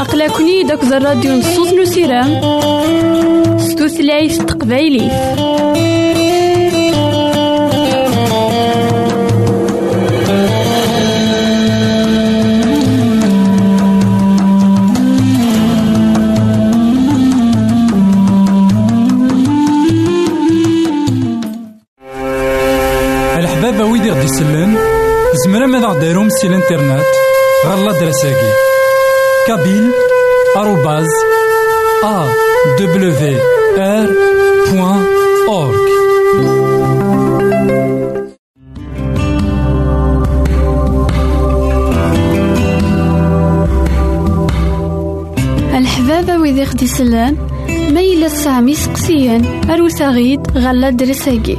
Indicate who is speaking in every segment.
Speaker 1: أقلكني داك الراديو نصوص نسيرام ستوثلايف تقبايلي
Speaker 2: سي الانترنت غالا دراساكي كابيل آروباز أ دبليو آر بوان أورك
Speaker 1: الحبابة ويدي خدي سلان ما إلا سامي سقسيان أروت غيد غالا درساكي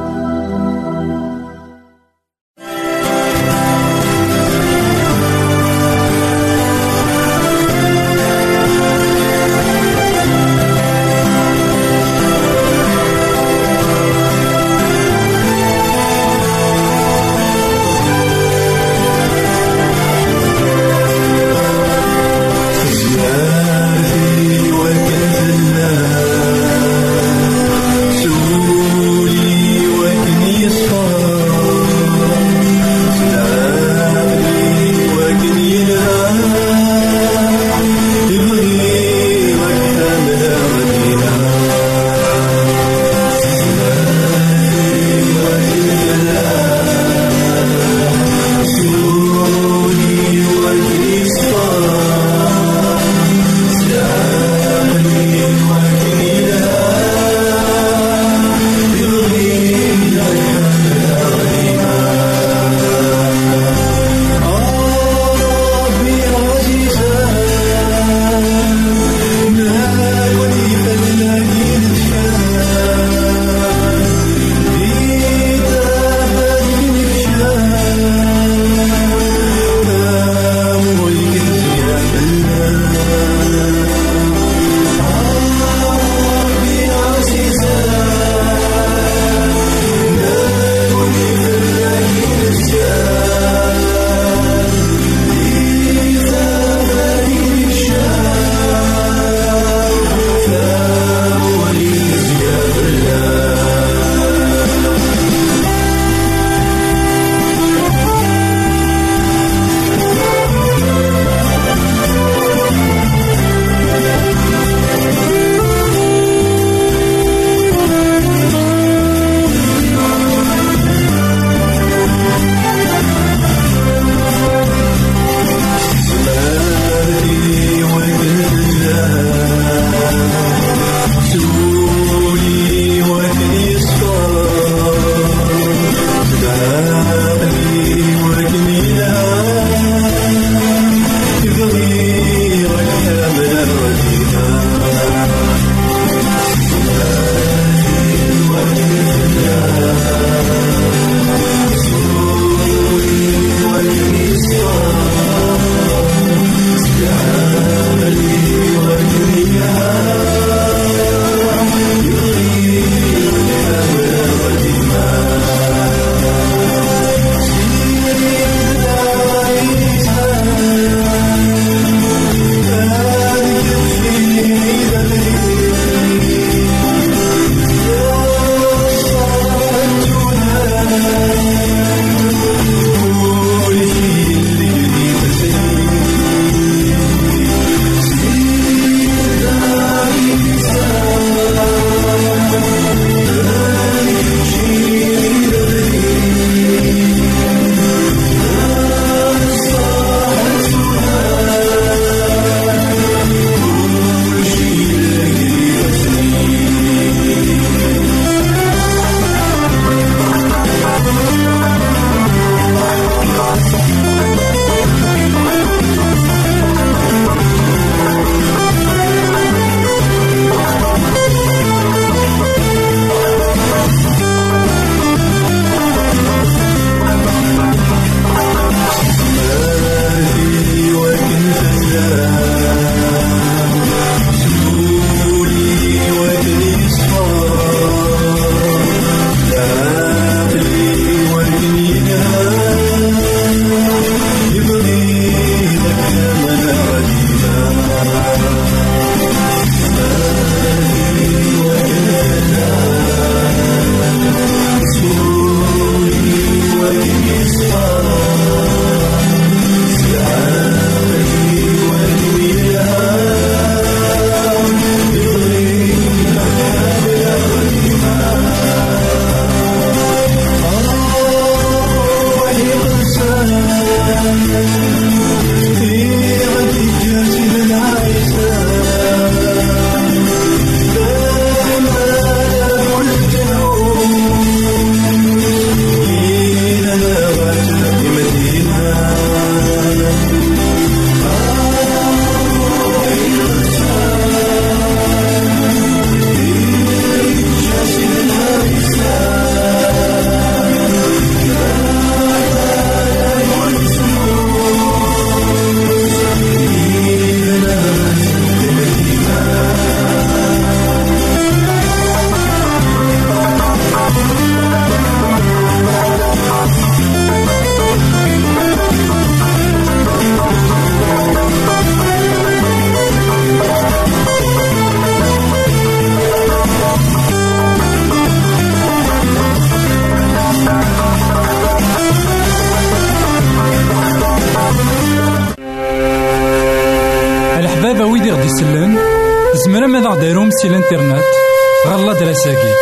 Speaker 2: غالا دراساكي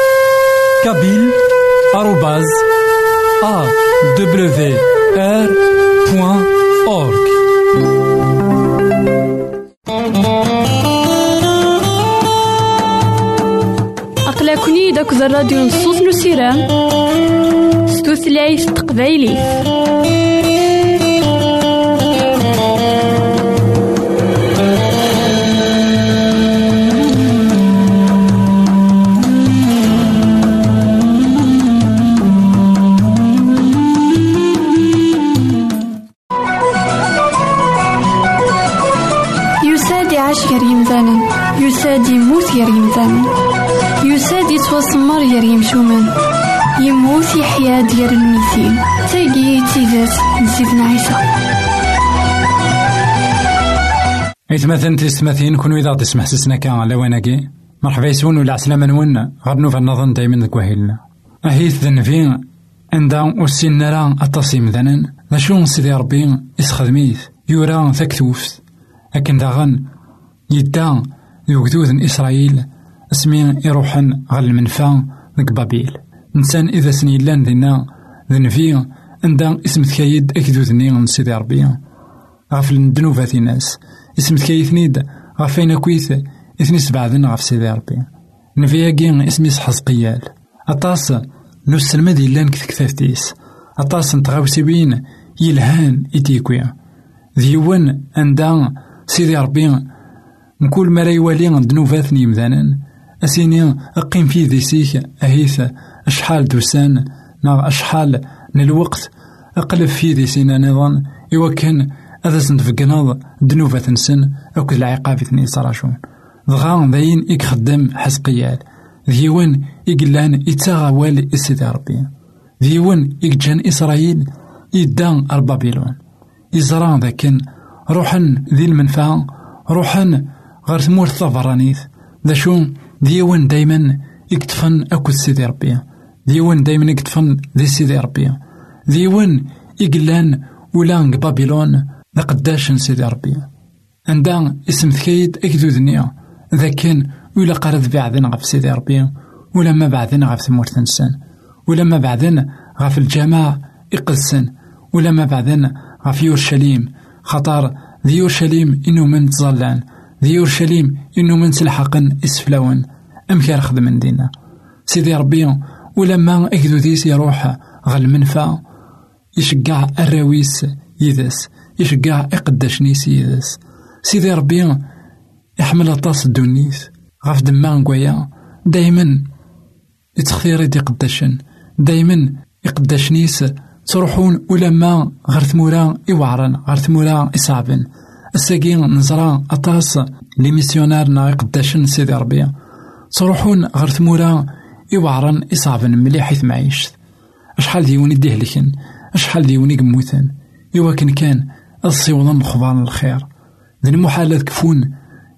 Speaker 2: كابيل آروباز أ دبليو آر بوان أورك
Speaker 1: أقلكني داك الراديو نصوص نسيران ستوثلايف تقبايلي يتوسمر غير يمشومان يموت يحيا ديال الميتين. تاقي تيدات نسيتنا عيسى.
Speaker 2: إثمثن تسمثين كونوا إذا تسمح سسنا كان لواناكي مرحبا يسون ولا عسلامة نون. غير نوفا نظن دايما ذك وهيلنا. أهيث ذنفين عندها وسين راه التصيم ذنن. ذا شو سيدي ربي يسخدميث يورا ثكتوفت أكن داغن. يدا يوكدود إسرائيل. اسمي يروحن غال المنفى ذك بابيل. إنسان إذا سنيلان ذينا ذنفي عندها اسم تكايد أكدودني من سيدي ربي. غاف الدنوفات ناس. اسم تكايثنيد غاف أين كويث إثني سبعدن غاف سيدي ربي. نفياكي اسمي قيال. أطاس نسلمد يلان كثكتافتيس أطاس نتغاوسيبين يلهان إتيكويا. ديوان عندها سيدي ربي نقول مرا يوالي دنوفات يمذانا أسيني أقيم في ذيسيك أهيث أشحال دوسان نا أشحال من الوقت أقلب في ذيسينا نظام إوا كان هذا سنتفقناض دنوفة نسن أو العقاب ثني صراشون. ضغا ذاين إك خدام حسقيال. ديوان إقلان إتاغا والي إسيدي ربي ديوان إك إسرائيل إدان البابيلون إزران ذاكن روحن ذي المنفعة روحن غير ثمور ثفرانيث ذا شو ديوان دايما يكتفن أكو سيدي ربي. ديوان دايما يكتفن ذي سيدي ربي. ديوان إقلان ولان بابلون ذا قداش سيدي ربي. عندها اسم ثكيد أكدو ذنيا ذا كان ولا قرد بعدين غف سيدي ربي. ولا ما بعدين غف ثمور تنسان ولا ما بعدين غف الجماع إقلسن ولا ما بعدين غف يورشليم. خطر ذي يورشليم إنو من تظلان. ذي يورشليم إنو من تلحقن إسفلاون. كان خدم دينا؟ سيدي ربي ولما أكدو ديس يروح غل منفى. يشقع الراويس يدس يشقع إقداش نيس يدس سيدي ربي يحمل أطاس الدونيس. غاف دما نقويا دايما يتخثير يدي قداشن. دايما يقداش نيس تروحون ولما غير ثمورا يوعرن غير ثمورا يصعبن. الساقي نزرا أطاس لي ميسيونار يقداشن سيدي ربي تروحون غير ثمورا يوعرن يصعبن مليح حيث معيشت أشحال ديوني ديهلكن أشحال ديوني قموثن إوا كان كان خضان الخير. ذي المحالات كفون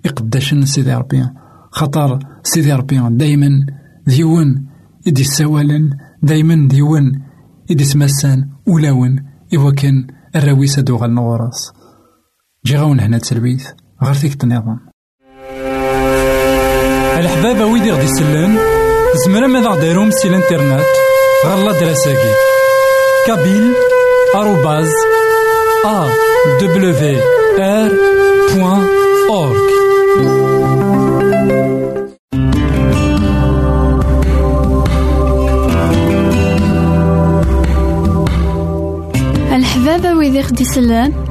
Speaker 2: يقداشن سيدي ربي خطر سيدي ربي دايما ديون يدي السوالن دايما ديون يدي سمسان ولاون إوا كان الراويسة دوغال نغراس جي غاون هنا تسلويث غير فيك النظام. الحبابة ويدي غدي يسلن زمرا ماذا غديرهم سي الإنترنت؟ غالا دراساكي. كابيل آروباز أ دبليو آر بوان أورك
Speaker 1: الحبابة ويدي خدي سلان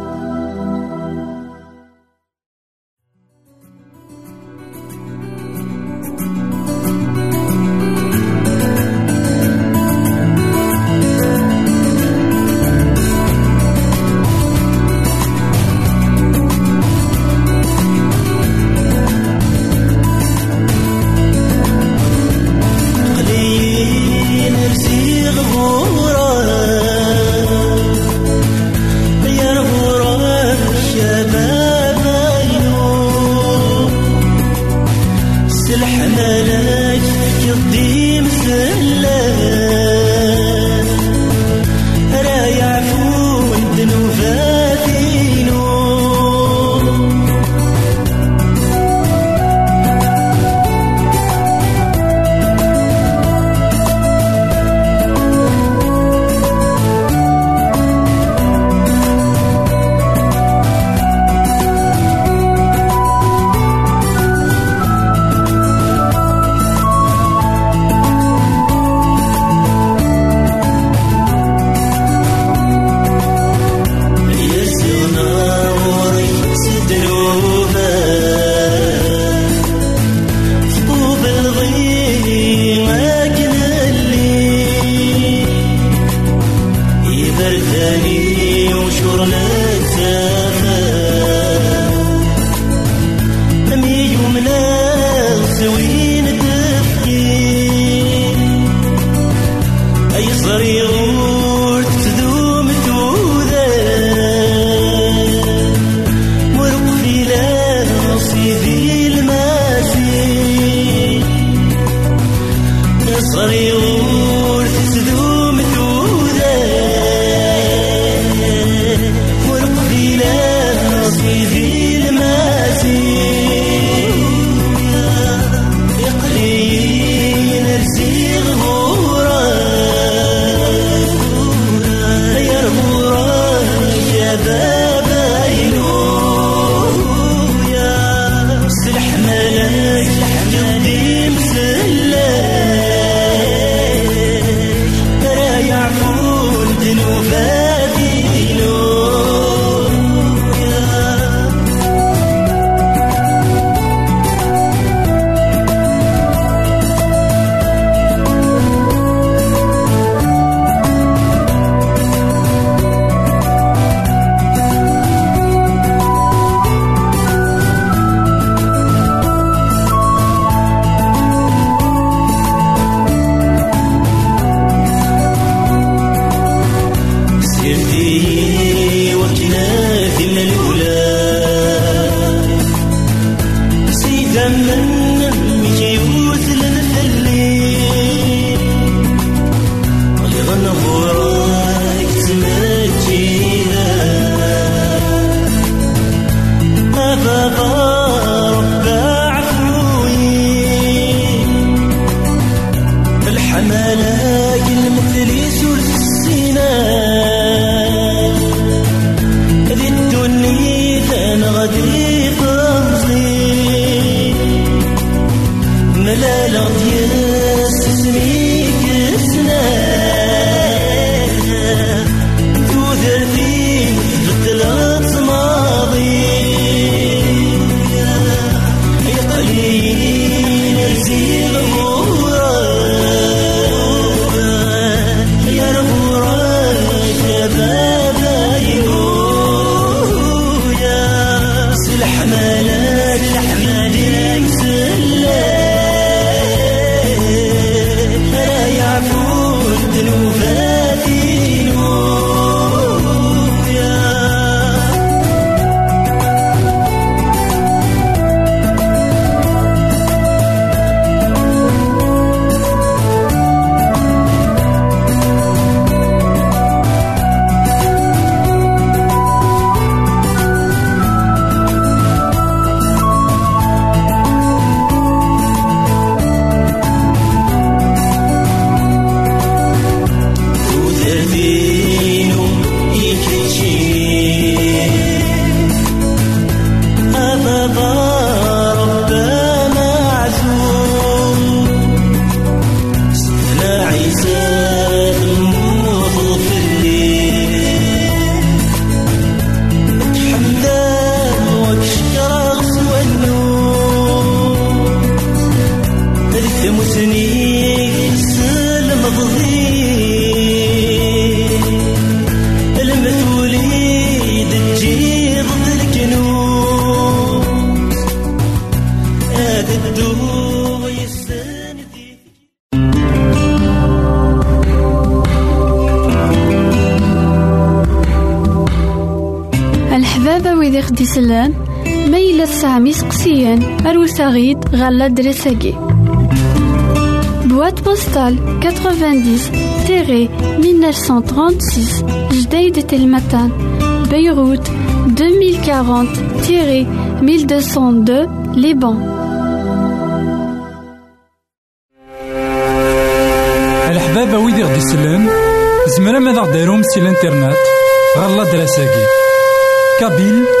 Speaker 3: ليالي وشرنا
Speaker 1: يسلان ما يلا تسعام يسقسيان أروس غيد غالا دراساكي بواد بوستال 90 تيري 1936 جديد تلمتان بيروت 2040 تيري 1202 لبنان
Speaker 2: الحبابة ويدي غدي يسلم زمرا ماذا غديرهم سي الإنترنت غالا دراساكي. كابيل arrobase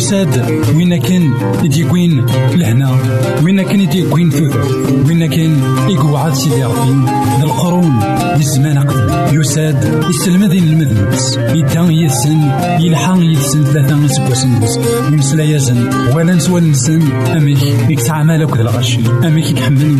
Speaker 2: يساد وين كان يديكوين لهنا؟ وين كان يديكوين ثوث وين كان يقعد سيدي ربي؟ ذا القرون الزمان قبل يساد يسلمذين المذنبس يدان يسن يلحق يسن ثلاثة سكوسن يمسلا يزن. ولا نسوى نسن. أميك يكسع مالك ذا الغشي أميك يحمل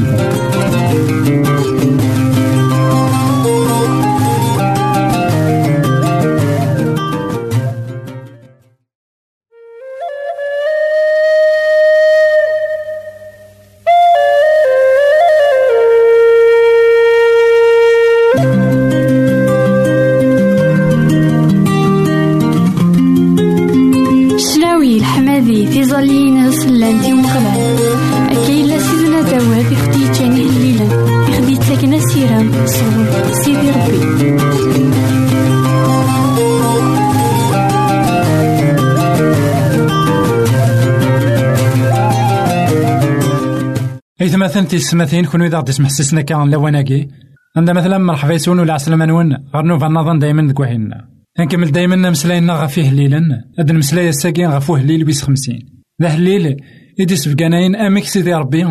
Speaker 2: مثلا تيسمثين كون إذا تسمح سسنا كان لواناكي عندنا مثلا مرحبا يسون ولا عسلامة نون غير نوفا نظن دايما وحينا. نكمل دايما مسلاينا غفيه هليلا هاد المسلايا الساكين غفوه هليل بيس خمسين. ذا هليل إدي سبقاناين أميك سيدي ربي.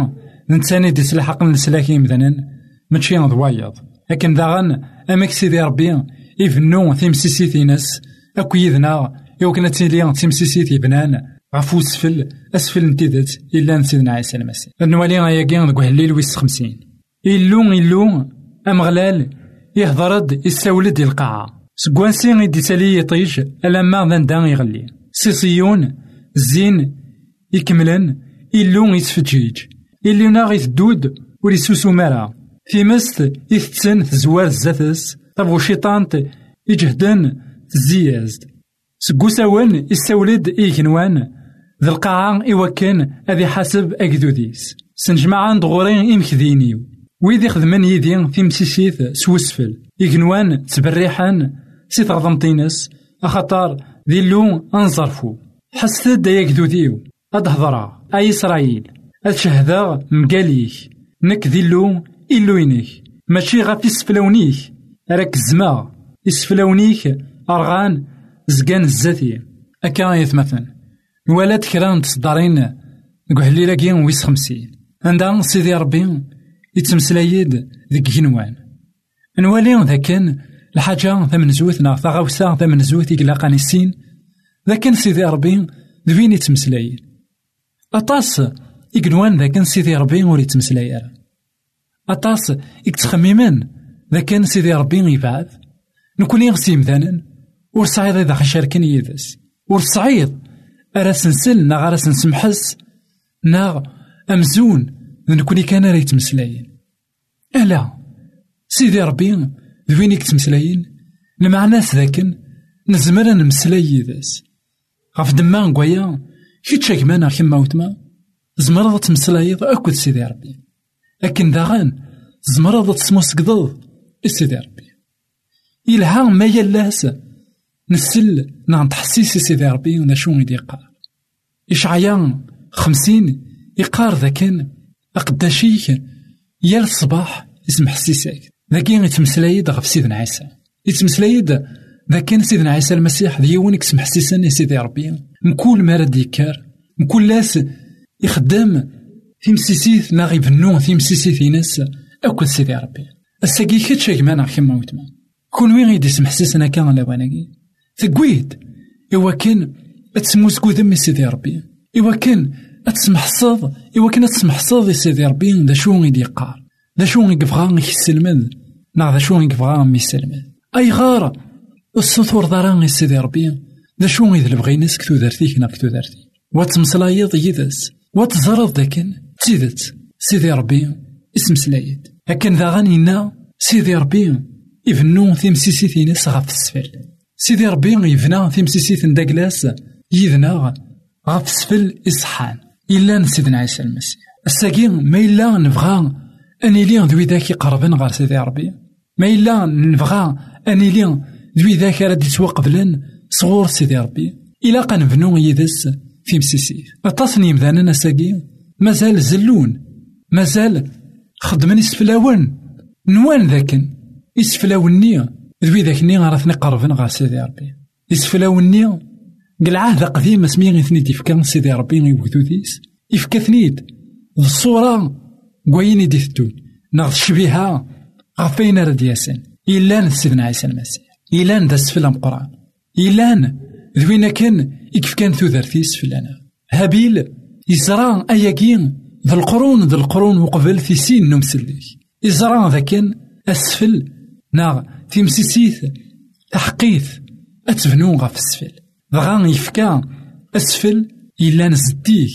Speaker 2: نتساني دي سلحق نسلاكي مثلا. ماشي ضوايض لكن داغن أميك سيدي ربي. إفنو تيمسيسي ناس أكو يذنا يو كانت تيلي تيمسيسي بنان غفو سفل أسفل نتيدت إلا سيدنا عيسى المسيح نوالي غاياكي دك الليل ويس خمسين. إلو إلو أمغلال يهضرد يستولد القاعة. سكوانسي غيدي تالي يطيش ألما ذا ندان يغلي. سيصيون زين يكملن إلو يتفجيج. إلو ناغ يتدود وريسوسو مارا في مست يتسن تزوار الزاتس طبغو شيطانت يجهدن تزيازد. سكوساون يستولد إيكنوان. ذا القاعة إوكان أذي حسب أكدوديس. سنجمع دغورين إمكذينيو ويدي خدمن في مسيسيث سوسفل. إغنوان تبريحان سي تغضمطينس أخطار ذي اللون أنصرفو. حسد دا يكدوديو أدهضرا. أي إسرائيل. أتشهدا مقاليك نك ذي اللون إلوينيك ماشي غافي سفلونيك راك الزما يسفلونيك أرغان زقان الزاتي. أكا يثمثن. ولات كرا تصدرين نقول كين ويس خمسين عندها سيدي ربي يتمسلايد ذيك جنوان نوالي ذاكن الحاجة ثمن زوثنا ثغاوسا ثمن زوث يقلاقاني السين ذاكن سيدي ربي ذوين يتمسلايد أطاس يقنوان ذاكن سيدي ربي ور يتمسلايد أطاس يتخممن ذاكن سيدي ربي يبعث. نكون يغسي مثلا ور إذا خشاركن يدس ور أرا سنسل ناغ أرا سنسمحس ناغ أمزون نكوني كان راه يتمسلاين ألا سيدي ربي ذوين يتمسلاين المعناس ذاكن نزمر نمسلاي يداس غف دما نقويا كي تشاكمانا كيما وتما زمرض تمسلايض أكد سيدي ربي. لكن داغن زمرض تسموسكضض سيدي ربي. يلها ما يلاس نسل نعم تحسيس سيدي ربي ونا شو غيدي يقار إشعيا خمسين يقار ذاكن أقداشيك يا الصباح اسم حسيسك ذاكي يتمسلايد غف سيدنا عيسى يتمسلايد ذاكن سيدنا عيسى المسيح ديون يكسم حسيسا سيدي ربي. مكول ما يكار. مكول لاس يخدم في مسيسيث ناغي بنون في مسيسيث ناس. أكل سيدي ربي. الساقي كتشاك كيما كيما وتما كون وين غيدي يسمح سيسنا كان لواناكي ثقويد إوا كان تسموسكو ذم سيدي ربي. إوا كان أتسمحصد إوا كان أتسمحصد سيدي ربي. دا شو غيدي يقار دا شو غيدي يبغى يسلمد نا دا شو يسلمد أي غار السطور دارا سيدي ربي. دا شو غيدي البغي ناس كتو دارتيك نا كتو دارتي. واتمسلايض يدس واتزرد داكن تيدت سيدي ربي اسم سلايد. لكن ذا غنينا سيدي ربي يفنو تيمسيسي ناس غف السفل. سيدي ربي يبنى تيمسيسيت داكلاس يذنا غف سفل إصحان. إلا سيدنا عيسى المسيح. الساقي ما إلا نبغى أن يلي ذوي ذاك يقربن غير سيدي ربي. ما إلا نبغى أن يلي ذوي ذاك راه يتوقبلن صغور سيدي ربي. إلا قنبنو يدس في مسيسيت أتصني مذانا ساقي مازال زلون. مازال خدمن يسفلاون نوان ذاكن. يسفلاوني ذوي ذاك ني غارثني قربن غا سيدي ربي. يسفلاوني قلعاه ذا قديم اسمي غي ثنيد يفكا سيدي ربي غي وكتوثيس يفكا ثنيد الصورة قويني دي ثتون نغض الشبيهة غفين رد ياسين. إلا سيدنا عيسى المسيح إلا ذا سفل القرآن إلا ذوينا كان يكف كان ثوثرتيس فلانا هابيل. يزرع أياكين ذا القرون. ذا القرون وقبل في سين نمسلك يزرع ذا كان أسفل. ناغ. تيمسيسيث تحقيث أتبنو غف السفل دغا يفكا أسفل إلا نزديك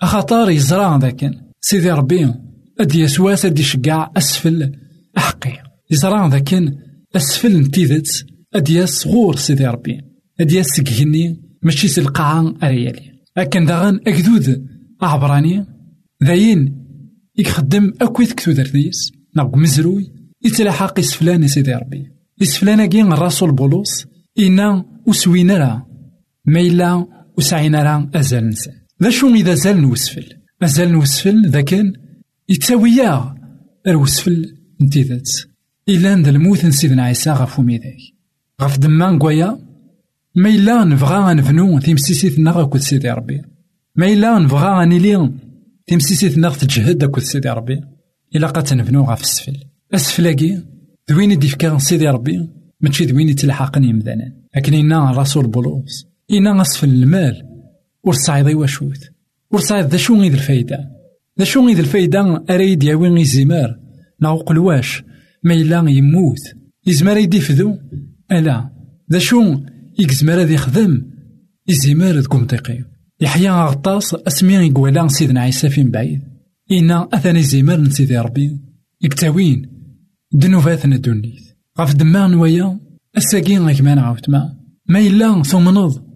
Speaker 2: أخطار يزرع ذاك سيدي ربي أدي يسواس أدي يشقع أسفل أحقي يزرع ذاك أسفل نتيذت أدي صغور سيدي ربي أدي سكهني ماشي سلقاعة أريالي أكن داغن أكدود أعبراني ذاين يخدم أكويت كتو درديس ناق مزروي يتلاحق يسفلان سيدي ربي يسفلان كين الرسول بولوس إنا وسوينا ما إلا وسعينا راه أزال نسان ذا شو إذا زال نوسفل؟ أزال نوسفل ذا كان يتساويا الوسفل نتي ذات. إلا ذا الموت سيدنا عيسى غفو ميداك غف دمان قويا ما إلا نبغى نفنو تيمسيسيتنا غاكود سيدي ربي. ما إلا نبغى نيلي تيمسيسيتنا تجهد أكود سيدي ربي. إلا قد تنفنو غف السفل. أسفلاكي دوين ديفكا سيدي ربي ماشي دوين يتلحقني مذانا لكن إنا الرسول بولوس. إنا أسفل المال. ورصايد واشوت ورصايد ذا شو غيد الفايدة؟ ذا شو غيد الفايدة؟ أريد ياوي غي زمار. ناو قلواش ما إلا يموت. يزمار يديفذو ألا. ذا شو يكزمر هذا يخدم يزمار تقوم دقيق يحيى غطاس أسمي يقولا سيدنا عيسى فين بعيد. إنا أثني زمار نسيدي ربي. يكتاوين. دنوفات ندونيت غف دمان نوايا. الساقين غيك ما ما. ما إلا ثم نض.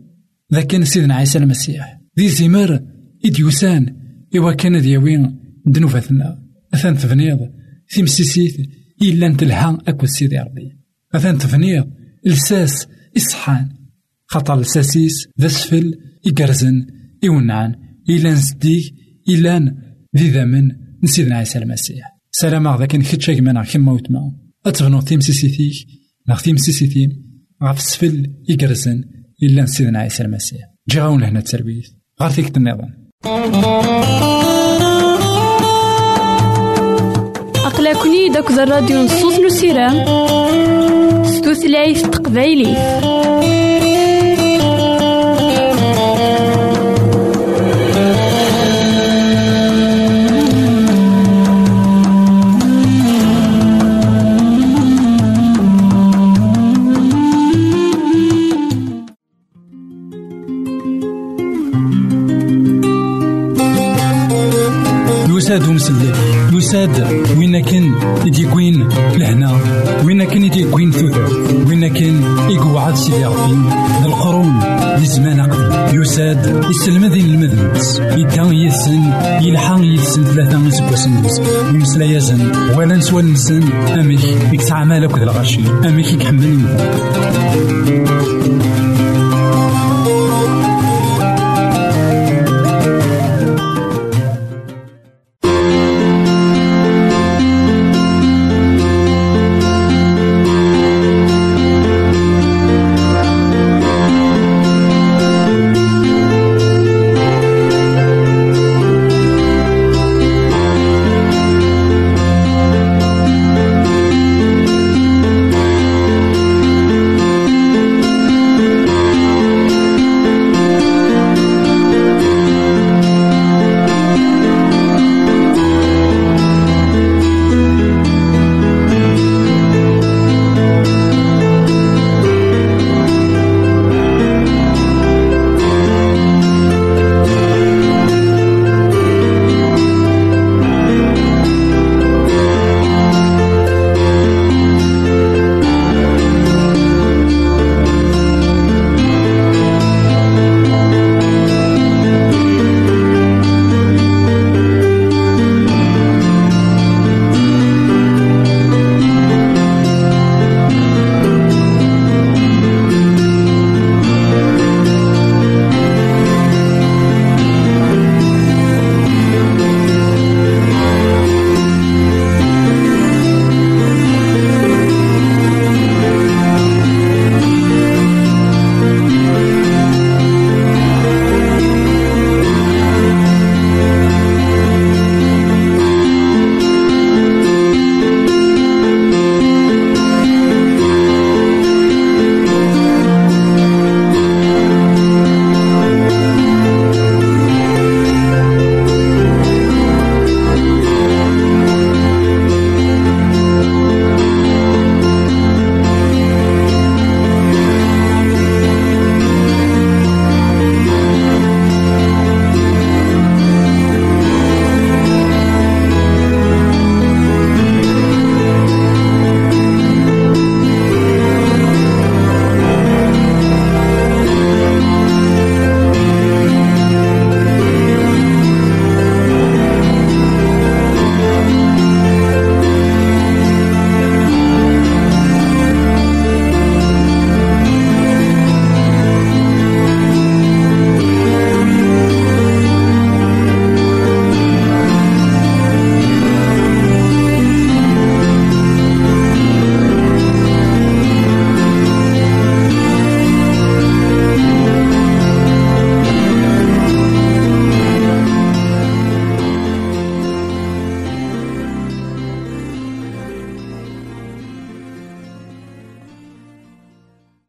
Speaker 2: ذا كان سيدنا عيسى المسيح ذي زمار إديوسان إوا كان دياوين دنوفاتنا أثان تفنيض مسيسيت إلا نتلها أكو سيدي ربي. أثان تفنيض لساس إصحان خطر لساسيس ذا سفل إقرزن إونعان إلا نسديك إلا ذي ذمن نسيدنا عيسى المسيح. سلام ذا كان كتشا كما كما وتما أتغنو تيمسيسيتيك ناغ تيمسيسيتيم غاف سفل إقرزن إلا سيدنا عيسى المسيح. جي غاون لهنا التربية. غار فيك النظام
Speaker 1: أقلكني داك الراديو نصوص نسيرام ستوثلايف تقبايلي
Speaker 2: يساد ومسلي يساد وين كان يديكوين لهنا؟ وين كان يديكوين ثوثر وين كان يقعد سيدي ربي القرون لزمان قبل يساد يسلم ذي المذنبس يدان يسن يلحق يسن ثلاثة من سبوسن يمسلا يزن ولا نسوى المسن. أمك يكسع مالك ذا الغشي أمك يكحمل